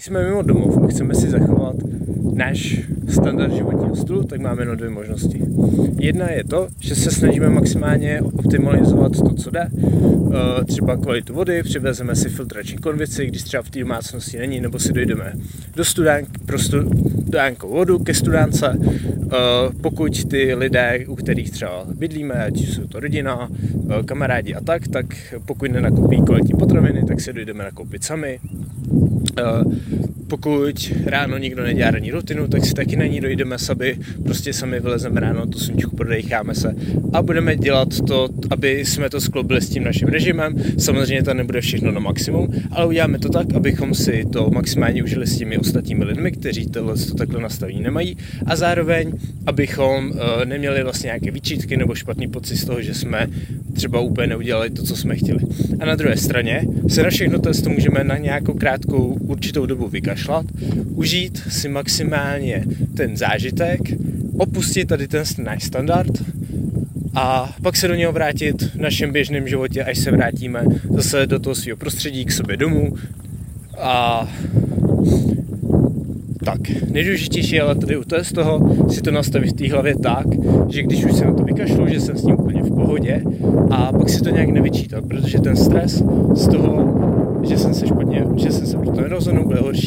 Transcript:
jsme mimo domov a chceme si zachovat náš standard životního stylu, tak máme jenom dvě možnosti. Jedna je to, že se snažíme maximálně optimalizovat to, co jde, eh, třeba kvalitu vody, přivezeme si filtrační konvici, když třeba v té domácnosti není, nebo si dojdeme do studánk, pro studánkou vodu ke studánce, eh, pokud ty lidé, u kterých třeba bydlíme, ať jsou to rodina, eh, kamarádi a tak, tak pokud nenakupí kvalitní potraviny, tak si dojdeme nakoupit sami 呃 pokud ráno nikdo nedělá ranní rutinu, tak si taky na ní dojdeme sami, prostě sami vylezeme ráno, to sluníčku prodejcháme se a budeme dělat to, aby jsme to skloubili s tím naším režimem. Samozřejmě to nebude všechno na maximum, ale uděláme to tak, abychom si to maximálně užili s těmi ostatními lidmi, kteří tohle to takhle nastavení nemají a zároveň, abychom uh, neměli vlastně nějaké výčitky nebo špatný pocit z toho, že jsme třeba úplně neudělali to, co jsme chtěli. A na druhé straně se na všechno to můžeme na nějakou krátkou určitou dobu vykašlat, užít si maximálně ten zážitek, opustit tady ten náš standard a pak se do něho vrátit v našem běžném životě, až se vrátíme zase do toho svého prostředí, k sobě domů. A tak, nejdůležitější ale tady u toho z toho si to nastavit v té hlavě tak, že když už se na to vykašlu, že jsem s ním úplně v pohodě a pak si to nějak nevyčítat, protože ten stres z toho, že jsem se špatně, že jsem se proto nerozhodnul, bude horší